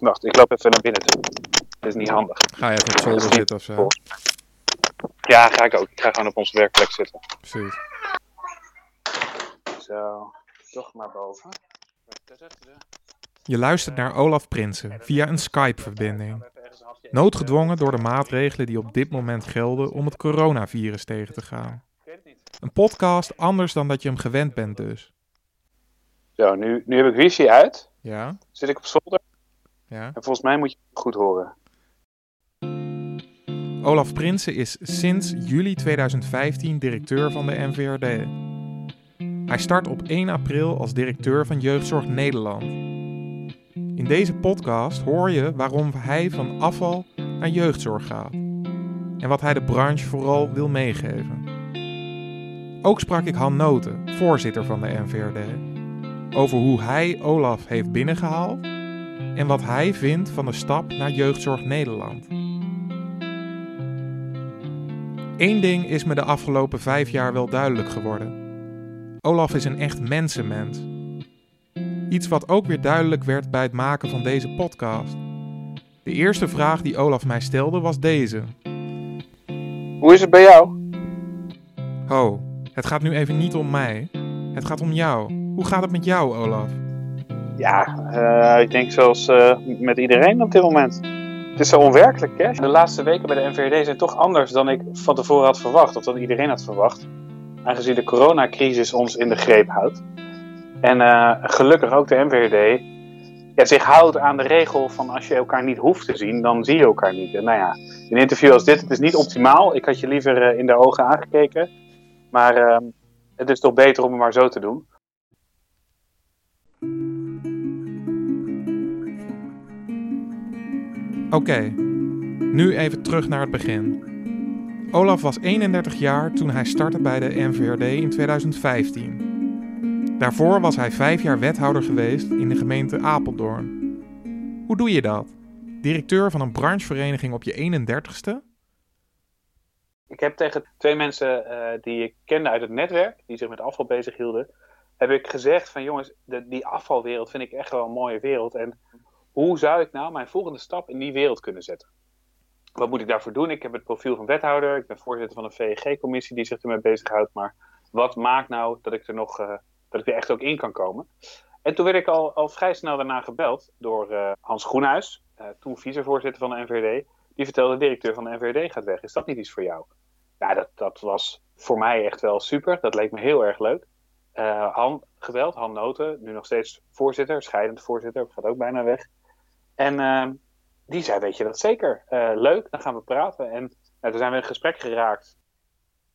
Wacht, ik loop even naar binnen toe. Dat is niet handig. Ga je even op zolder zitten of zo? Ja, ga ik ook. Ik ga gewoon op onze werkplek zitten. Precies. Zo, toch naar boven. Je luistert naar Olaf Prinsen via een Skype-verbinding. Noodgedwongen door de maatregelen die op dit moment gelden om het coronavirus tegen te gaan. Een podcast anders dan dat je hem gewend bent dus. Zo, nu, nu heb ik wifi uit. Ja? Zit ik op zolder. Ja? En volgens mij moet je het goed horen. Olaf Prinsen is sinds juli 2015 directeur van de NVRD. Hij start op 1 april als directeur van Jeugdzorg Nederland. In deze podcast hoor je waarom hij van afval naar jeugdzorg gaat. En wat hij de branche vooral wil meegeven. Ook sprak ik Han Noten, voorzitter van de NVRD, over hoe hij Olaf heeft binnengehaald en wat hij vindt van de stap naar Jeugdzorg Nederland. Eén ding is me de afgelopen vijf jaar wel duidelijk geworden. Olaf is een echt mensenmens. Iets wat ook weer duidelijk werd bij het maken van deze podcast. De eerste vraag die Olaf mij stelde was deze. Hoe is het bij jou? Ho, het gaat nu even niet om mij. Het gaat om jou. Hoe gaat het met jou, Olaf? Ja, eh, ik denk zoals eh, met iedereen op dit moment. Het is zo onwerkelijk, hè? De laatste weken bij de NVRD zijn toch anders dan ik van tevoren had verwacht. Of dan iedereen had verwacht. Aangezien de coronacrisis ons in de greep houdt. En eh, gelukkig ook de NVRD ja, zich houdt aan de regel van als je elkaar niet hoeft te zien, dan zie je elkaar niet. En nou ja, een interview als dit, het is niet optimaal. Ik had je liever in de ogen aangekeken. Maar ehm, het is toch beter om het maar zo te doen. Oké, nu even terug naar het begin. Olaf was 31 jaar toen hij startte bij de NVRD in 2015. Daarvoor was hij vijf jaar wethouder geweest in de gemeente Apeldoorn. Hoe doe je dat? Directeur van een branchevereniging op je 31ste? Ik heb tegen twee mensen uh, die ik kende uit het netwerk, die zich met afval bezig hielden, heb ik gezegd van jongens, de, die afvalwereld vind ik echt wel een mooie wereld. En hoe zou ik nou mijn volgende stap in die wereld kunnen zetten? Wat moet ik daarvoor doen? Ik heb het profiel van wethouder, ik ben voorzitter van een VEG-commissie die zich ermee bezighoudt. Maar wat maakt nou dat ik er nog, uh, dat ik er echt ook in kan komen? En toen werd ik al, al vrij snel daarna gebeld door uh, Hans Groenhuis, uh, toen vicevoorzitter van de NVD. Die vertelde, de directeur van de NVD gaat weg. Is dat niet iets voor jou? Ja, dat, dat was voor mij echt wel super. Dat leek me heel erg leuk. Han gebeld, Han Noten, nu nog steeds voorzitter, scheidend voorzitter, gaat ook bijna weg. En uh, die zei, weet je dat zeker? Uh, leuk, dan gaan we praten. En nou, toen zijn we in gesprek geraakt.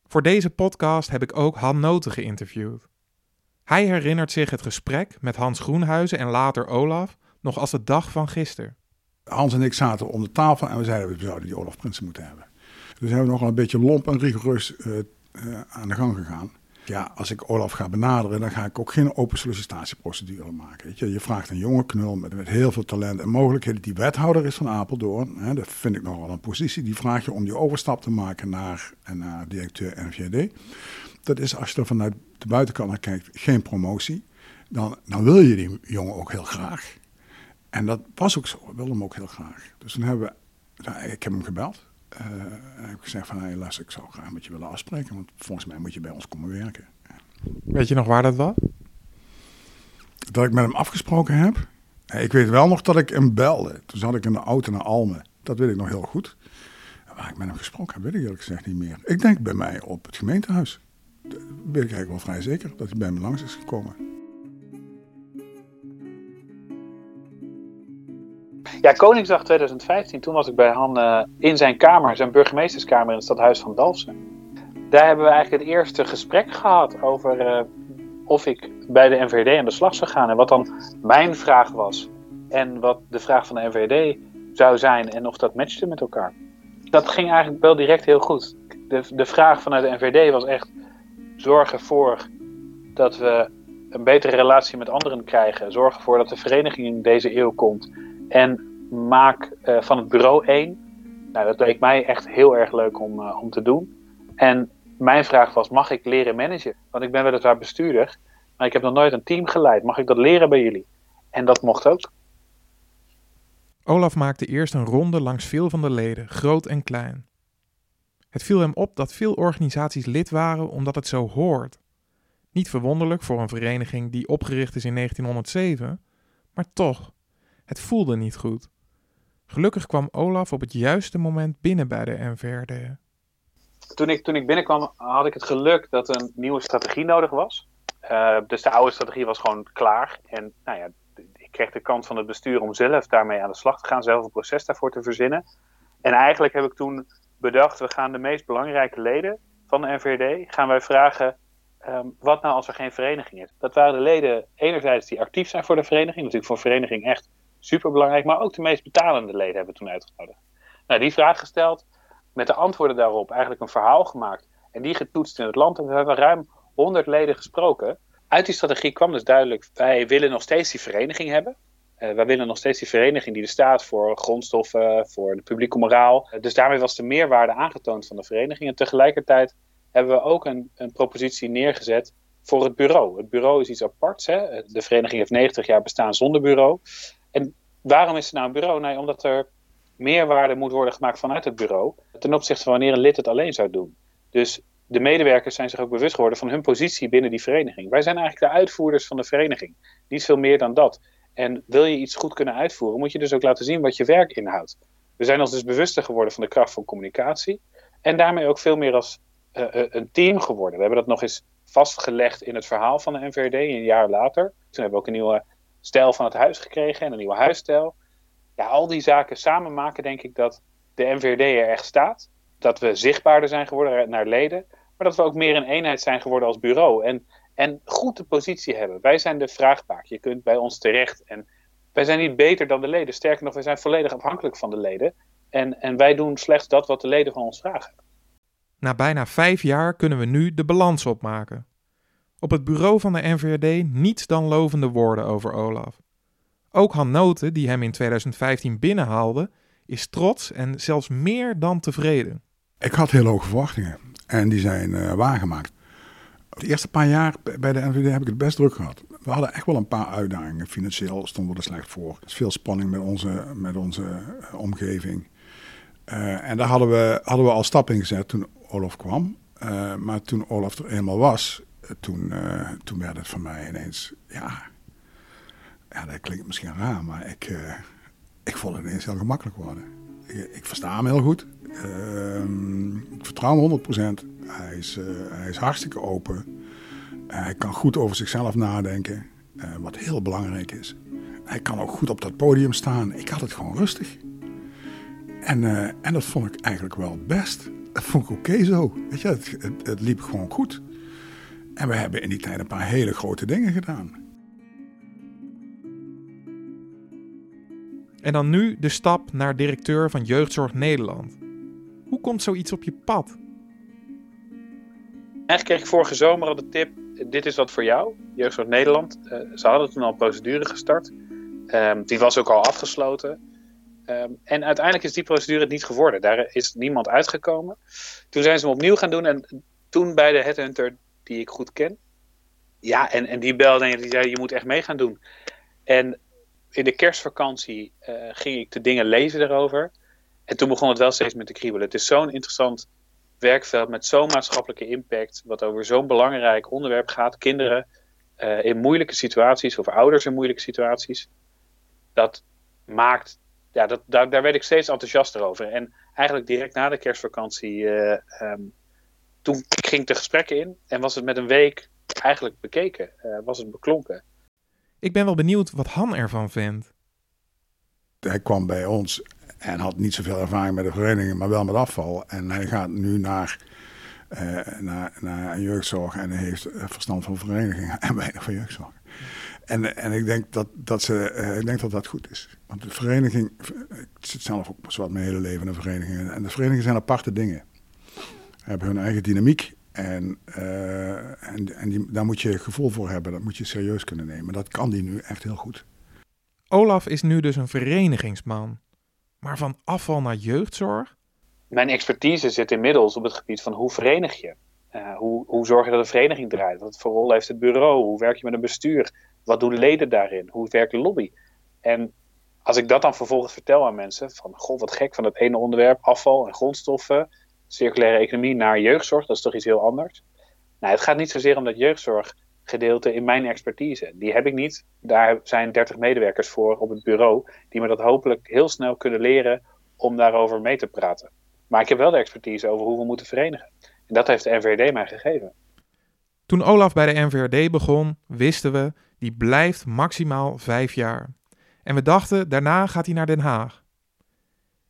Voor deze podcast heb ik ook Han Noten geïnterviewd. Hij herinnert zich het gesprek met Hans Groenhuizen en later Olaf nog als de dag van gisteren. Hans en ik zaten om de tafel en we zeiden, we zouden die Olaf Prinsen moeten hebben. Dus hebben we nog een beetje lomp en rigoureus uh, aan de gang gegaan ja, als ik Olaf ga benaderen, dan ga ik ook geen open sollicitatieprocedure maken. Weet je. je vraagt een jonge knul met, met heel veel talent en mogelijkheden, die wethouder is van Apeldoorn. Hè, dat vind ik nog wel een positie. Die vraag je om die overstap te maken naar, naar directeur NVD. Dat is als je er vanuit de buitenkant naar kijkt, geen promotie. Dan, dan wil je die jongen ook heel graag. En dat was ook zo. Ik wilde hem ook heel graag. Dus toen hebben we, nou, ik heb hem gebeld. Uh, heb ik gezegd van, hey, luister, ik zou graag met je willen afspreken, want volgens mij moet je bij ons komen werken. Weet je nog waar dat was? Dat ik met hem afgesproken heb? Ik weet wel nog dat ik hem belde. Toen zat ik in de auto naar Almen. Dat weet ik nog heel goed. Waar ik met hem gesproken heb, weet ik eerlijk gezegd niet meer. Ik denk bij mij op het gemeentehuis. Dat weet ik eigenlijk wel vrij zeker, dat hij bij me langs is gekomen. Ja, Koningsdag 2015, toen was ik bij Han uh, in zijn kamer, zijn burgemeesterskamer in het stadhuis van Dalfsen. Daar hebben we eigenlijk het eerste gesprek gehad over uh, of ik bij de NVD aan de slag zou gaan. En wat dan mijn vraag was. En wat de vraag van de NVD zou zijn en of dat matchte met elkaar. Dat ging eigenlijk wel direct heel goed. De, de vraag vanuit de NVD was echt zorg ervoor dat we een betere relatie met anderen krijgen. Zorg ervoor dat de vereniging in deze eeuw komt. En maak uh, van het bureau één. Nou, dat leek mij echt heel erg leuk om, uh, om te doen. En mijn vraag was, mag ik leren managen? Want ik ben weliswaar bestuurder, maar ik heb nog nooit een team geleid. Mag ik dat leren bij jullie? En dat mocht ook. Olaf maakte eerst een ronde langs veel van de leden, groot en klein. Het viel hem op dat veel organisaties lid waren omdat het zo hoort. Niet verwonderlijk voor een vereniging die opgericht is in 1907, maar toch, het voelde niet goed. Gelukkig kwam Olaf op het juiste moment binnen bij de NVRD. Toen ik, toen ik binnenkwam had ik het geluk dat een nieuwe strategie nodig was. Uh, dus de oude strategie was gewoon klaar. En nou ja, ik kreeg de kans van het bestuur om zelf daarmee aan de slag te gaan, zelf een proces daarvoor te verzinnen. En eigenlijk heb ik toen bedacht, we gaan de meest belangrijke leden van de NVRD, gaan wij vragen, um, wat nou als er geen vereniging is? Dat waren de leden enerzijds die actief zijn voor de vereniging, natuurlijk voor vereniging echt super belangrijk, maar ook de meest betalende leden hebben we toen uitgenodigd. Nou, die vraag gesteld, met de antwoorden daarop eigenlijk een verhaal gemaakt en die getoetst in het land. En we hebben ruim 100 leden gesproken. Uit die strategie kwam dus duidelijk, wij willen nog steeds die vereniging hebben. Uh, wij willen nog steeds die vereniging die er staat voor grondstoffen, voor de publieke moraal. Uh, dus daarmee was de meerwaarde aangetoond van de vereniging. En tegelijkertijd hebben we ook een, een propositie neergezet voor het bureau. Het bureau is iets aparts. Hè? De vereniging heeft 90 jaar bestaan zonder bureau. Waarom is er nou een bureau? Nee, omdat er meerwaarde moet worden gemaakt vanuit het bureau ten opzichte van wanneer een lid het alleen zou doen. Dus de medewerkers zijn zich ook bewust geworden van hun positie binnen die vereniging. Wij zijn eigenlijk de uitvoerders van de vereniging. Niet veel meer dan dat. En wil je iets goed kunnen uitvoeren, moet je dus ook laten zien wat je werk inhoudt. We zijn ons dus bewuster geworden van de kracht van communicatie. En daarmee ook veel meer als uh, een team geworden. We hebben dat nog eens vastgelegd in het verhaal van de NVRD een jaar later. Toen hebben we ook een nieuwe stijl van het huis gekregen en een nieuwe huisstijl. Ja, al die zaken samen maken denk ik dat de NVRD er echt staat. Dat we zichtbaarder zijn geworden naar leden. Maar dat we ook meer een eenheid zijn geworden als bureau. En, en goed de positie hebben. Wij zijn de vraagbaak. Je kunt bij ons terecht. En wij zijn niet beter dan de leden. Sterker nog, wij zijn volledig afhankelijk van de leden. En, en wij doen slechts dat wat de leden van ons vragen. Na bijna vijf jaar kunnen we nu de balans opmaken. Op het bureau van de NVRD niets dan lovende woorden over Olaf. Ook Han Noten, die hem in 2015 binnenhaalde, is trots en zelfs meer dan tevreden. Ik had heel hoge verwachtingen en die zijn uh, waargemaakt. De eerste paar jaar bij de NVD heb ik het best druk gehad. We hadden echt wel een paar uitdagingen. Financieel stonden we er slecht voor. Er is veel spanning met onze, met onze uh, omgeving. Uh, en daar hadden we, hadden we al stappen in gezet toen Olaf kwam. maar toen Olaf er eenmaal was, toen, toen werd het voor mij ineens, ja, ja, dat klinkt misschien raar, maar ik, uh, ik vond het ineens heel gemakkelijk worden. Ik, ik versta hem heel goed. Uh, ik vertrouw hem 100%. Hij is, uh, hij is hartstikke open. hij kan goed over zichzelf nadenken, eh, wat heel belangrijk is. Hij kan ook goed op dat podium staan. Ik had het gewoon rustig. En, en dat vond ik eigenlijk wel best. Dat vond ik oké zo. Weet je, het, het liep gewoon goed. En we hebben in die tijd een paar hele grote dingen gedaan. En dan nu de stap naar directeur van Jeugdzorg Nederland. Hoe komt zoiets op je pad? Eigenlijk kreeg ik vorige zomer al de tip: dit is wat voor jou, Jeugdzorg Nederland. Uh, ze hadden toen al een procedure gestart. Um, die was ook al afgesloten. Um, en uiteindelijk is die procedure het niet geworden. Daar is niemand uitgekomen. Toen zijn ze hem opnieuw gaan doen. En toen bij de headhunter, die ik goed ken. Ja, en, en die belde en die zei: Je moet echt mee gaan doen. En in de kerstvakantie uh, ging ik de dingen lezen erover. En toen begon het wel steeds met te kriebelen. Het is zo'n interessant werkveld met zo'n maatschappelijke impact, wat over zo'n belangrijk onderwerp gaat. Kinderen uh, in moeilijke situaties of ouders in moeilijke situaties. Dat maakt, ja, dat, daar, werd ik steeds enthousiaster over. En eigenlijk direct na de kerstvakantie, uh, um, toen ging ik de gesprekken in en was het met een week eigenlijk bekeken, was het beklonken. Ik ben wel benieuwd wat Han ervan vindt. Hij kwam bij ons en had niet zoveel ervaring met de vereniging, maar wel met afval. En hij gaat nu naar, uh, naar, naar jeugdzorg en hij heeft verstand van verenigingen en weinig van jeugdzorg. En, en ik, denk dat, dat ze, uh, ik denk dat dat goed is. Want de vereniging, ik zit zelf ook wat mijn hele leven in de verenigingen. En de verenigingen zijn aparte dingen. Hebben hun eigen dynamiek en, uh, en, en die, daar moet je gevoel voor hebben, dat moet je serieus kunnen nemen. Dat kan die nu echt heel goed. Olaf is nu dus een verenigingsman. Maar van afval naar jeugdzorg? Mijn expertise zit inmiddels op het gebied van hoe verenig je. Uh, hoe, hoe zorg je dat een vereniging draait? Wat voor rol heeft het bureau? Hoe werk je met een bestuur? Wat doen de leden daarin? Hoe werkt de lobby? En als ik dat dan vervolgens vertel aan mensen, van goh, wat gek van het ene onderwerp, afval en grondstoffen, circulaire economie naar jeugdzorg, dat is toch iets heel anders. Nou, het gaat niet zozeer om dat jeugdzorggedeelte in mijn expertise. Die heb ik niet. Daar zijn 30 medewerkers voor op het bureau, die me dat hopelijk heel snel kunnen leren om daarover mee te praten. Maar ik heb wel de expertise over hoe we moeten verenigen. En dat heeft de NVRD mij gegeven. Toen Olaf bij de NVRD begon, wisten we, die blijft maximaal vijf jaar. En we dachten, daarna gaat hij naar Den Haag.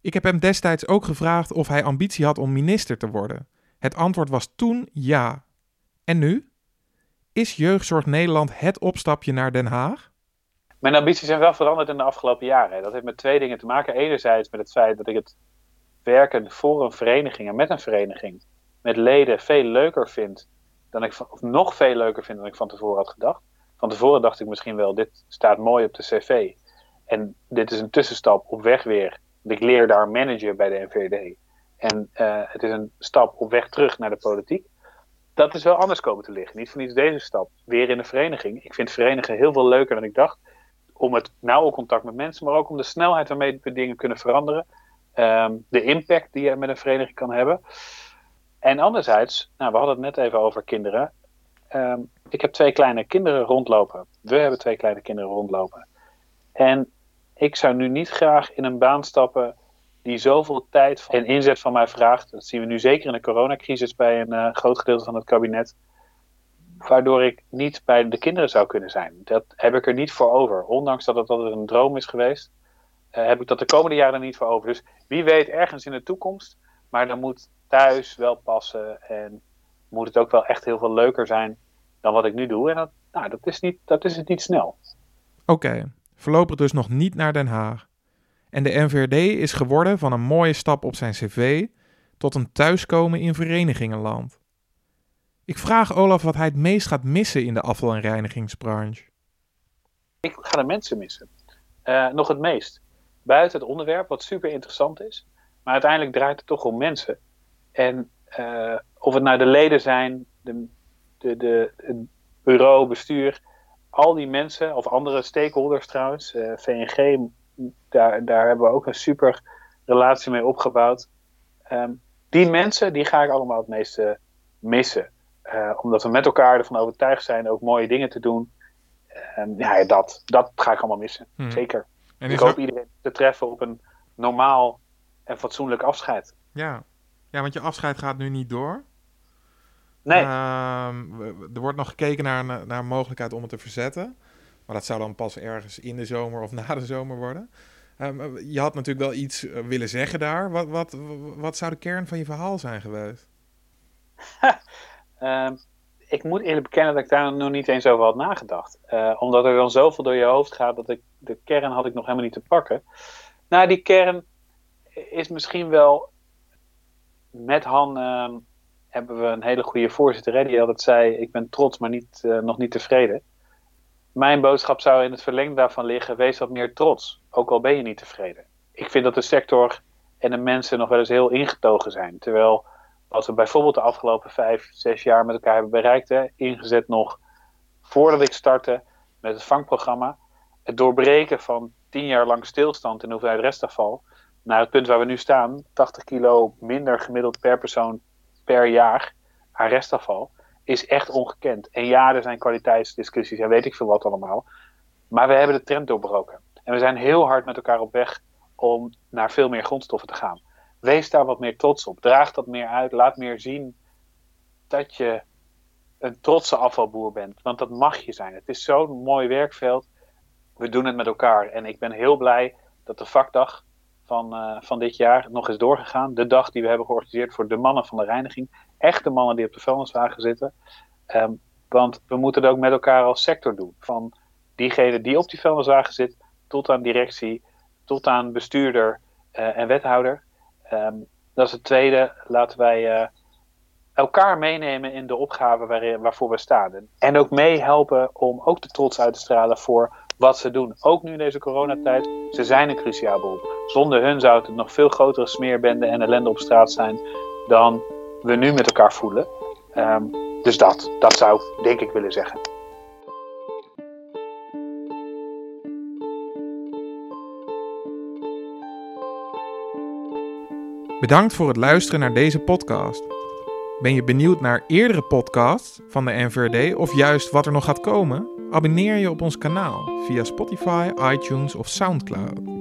Ik heb hem destijds ook gevraagd of hij ambitie had om minister te worden. Het antwoord was toen ja. En nu? Is Jeugdzorg Nederland het opstapje naar Den Haag? Mijn ambities zijn wel veranderd in de afgelopen jaren. Dat heeft met twee dingen te maken. Enerzijds met het feit dat ik het werken voor een vereniging en met een vereniging, met leden, veel leuker vind dan ik, nog veel leuker vind dan ik van tevoren had gedacht. Van tevoren dacht ik misschien wel, dit staat mooi op de cv. En dit is een tussenstap op weg weer. Ik leer daar manager bij de NVD. En uh, het is een stap op weg terug naar de politiek. Dat is wel anders komen te liggen. Niet voor niets deze stap. Weer in de vereniging. Ik vind verenigen heel veel leuker dan ik dacht. Om het nauwe contact met mensen, maar ook om de snelheid waarmee we dingen kunnen veranderen. Um, de impact die je met een vereniging kan hebben. En anderzijds, nou, we hadden het net even over kinderen. Um, ik heb twee kleine kinderen rondlopen. We hebben twee kleine kinderen rondlopen. En ik zou nu niet graag in een baan stappen die zoveel tijd en inzet van mij vraagt. Dat zien we nu zeker in de coronacrisis bij een uh, groot gedeelte van het kabinet. Waardoor ik niet bij de kinderen zou kunnen zijn. Dat heb ik er niet voor over. Ondanks dat het altijd een droom is geweest, uh, heb ik dat de komende jaren niet voor over. Dus wie weet ergens in de toekomst. Maar dan moet thuis wel passen. En moet het ook wel echt heel veel leuker zijn dan wat ik nu doe. En dat, nou, dat, is, niet, dat is het niet snel. Oké, voorlopig dus nog niet naar Den Haag. En de NVRD is geworden van een mooie stap op zijn cv tot een thuiskomen in verenigingenland. Ik vraag Olaf wat hij het meest gaat missen in de afval- en reinigingsbranche. Ik ga de mensen missen. Uh, nog het meest. Buiten het onderwerp, wat super interessant is. Maar uiteindelijk draait het toch om mensen. En uh, of het nou de leden zijn, de, de, de, het bureau, bestuur, al die mensen, of andere stakeholders trouwens, uh, VNG, daar, daar hebben we ook een super relatie mee opgebouwd. Um, die mensen, die ga ik allemaal het meeste missen. Uh, omdat we met elkaar ervan overtuigd zijn ook mooie dingen te doen. Um, ja, dat, dat ga ik allemaal missen. Hmm. Zeker. En ik hoop iedereen te treffen op een normaal en fatsoenlijk afscheid. Ja. ja, want je afscheid gaat nu niet door. Nee. Uh, er wordt nog gekeken naar een, naar een mogelijkheid om het te verzetten. Maar dat zou dan pas ergens in de zomer of na de zomer worden. Um, je had natuurlijk wel iets eh, willen zeggen daar. Wat, wat, wat zou de kern van je verhaal zijn geweest? um, ik moet eerlijk bekennen dat ik daar nog niet eens over had nagedacht. Uh, omdat er dan zoveel door je hoofd gaat dat ik de kern had ik nog helemaal niet te pakken. Nou, die kern is misschien wel met Han hebben we een hele goede voorzitter die altijd zei: Ik ben trots, maar niet, uh, nog niet tevreden. Mijn boodschap zou in het verlengde daarvan liggen: wees wat meer trots, ook al ben je niet tevreden. Ik vind dat de sector en de mensen nog wel eens heel ingetogen zijn. Terwijl wat we bijvoorbeeld de afgelopen vijf, zes jaar met elkaar hebben bereikt, hè, ingezet nog voordat ik startte met het vangprogramma, het doorbreken van tien jaar lang stilstand in hoeveelheid restafval, naar het punt waar we nu staan, 80 kilo minder gemiddeld per persoon per jaar aan restafval, is echt ongekend. En ja, er zijn kwaliteitsdiscussies en weet ik veel wat allemaal. Maar we hebben de trend doorbroken. En we zijn heel hard met elkaar op weg om naar veel meer grondstoffen te gaan. Wees daar wat meer trots op. Draag dat meer uit. Laat meer zien dat je een trotse afvalboer bent. Want dat mag je zijn. Het is zo'n mooi werkveld. We doen het met elkaar. En ik ben heel blij dat de vakdag van, uh, van dit jaar nog is doorgegaan. De dag die we hebben georganiseerd voor de mannen van de reiniging. Echte mannen die op de vuilniswagen zitten. Um, want we moeten het ook met elkaar als sector doen. Van diegene die op die vuilniswagen zit, tot aan directie, tot aan bestuurder uh, en wethouder. Um, dat is het tweede. Laten wij uh, elkaar meenemen in de opgave waarvoor we staan. En ook meehelpen om ook de trots uit te stralen voor wat ze doen. Ook nu in deze coronatijd. Ze zijn een cruciaal beroep. Zonder hun zou het nog veel grotere smeerbende en ellende op straat zijn dan we nu met elkaar voelen. Ehm, dus dat, dat zou denk ik willen zeggen. Bedankt voor het luisteren naar deze podcast. Ben je benieuwd naar eerdere podcasts van de NVRD of juist wat er nog gaat komen? Abonneer je op ons kanaal via Spotify, iTunes of SoundCloud.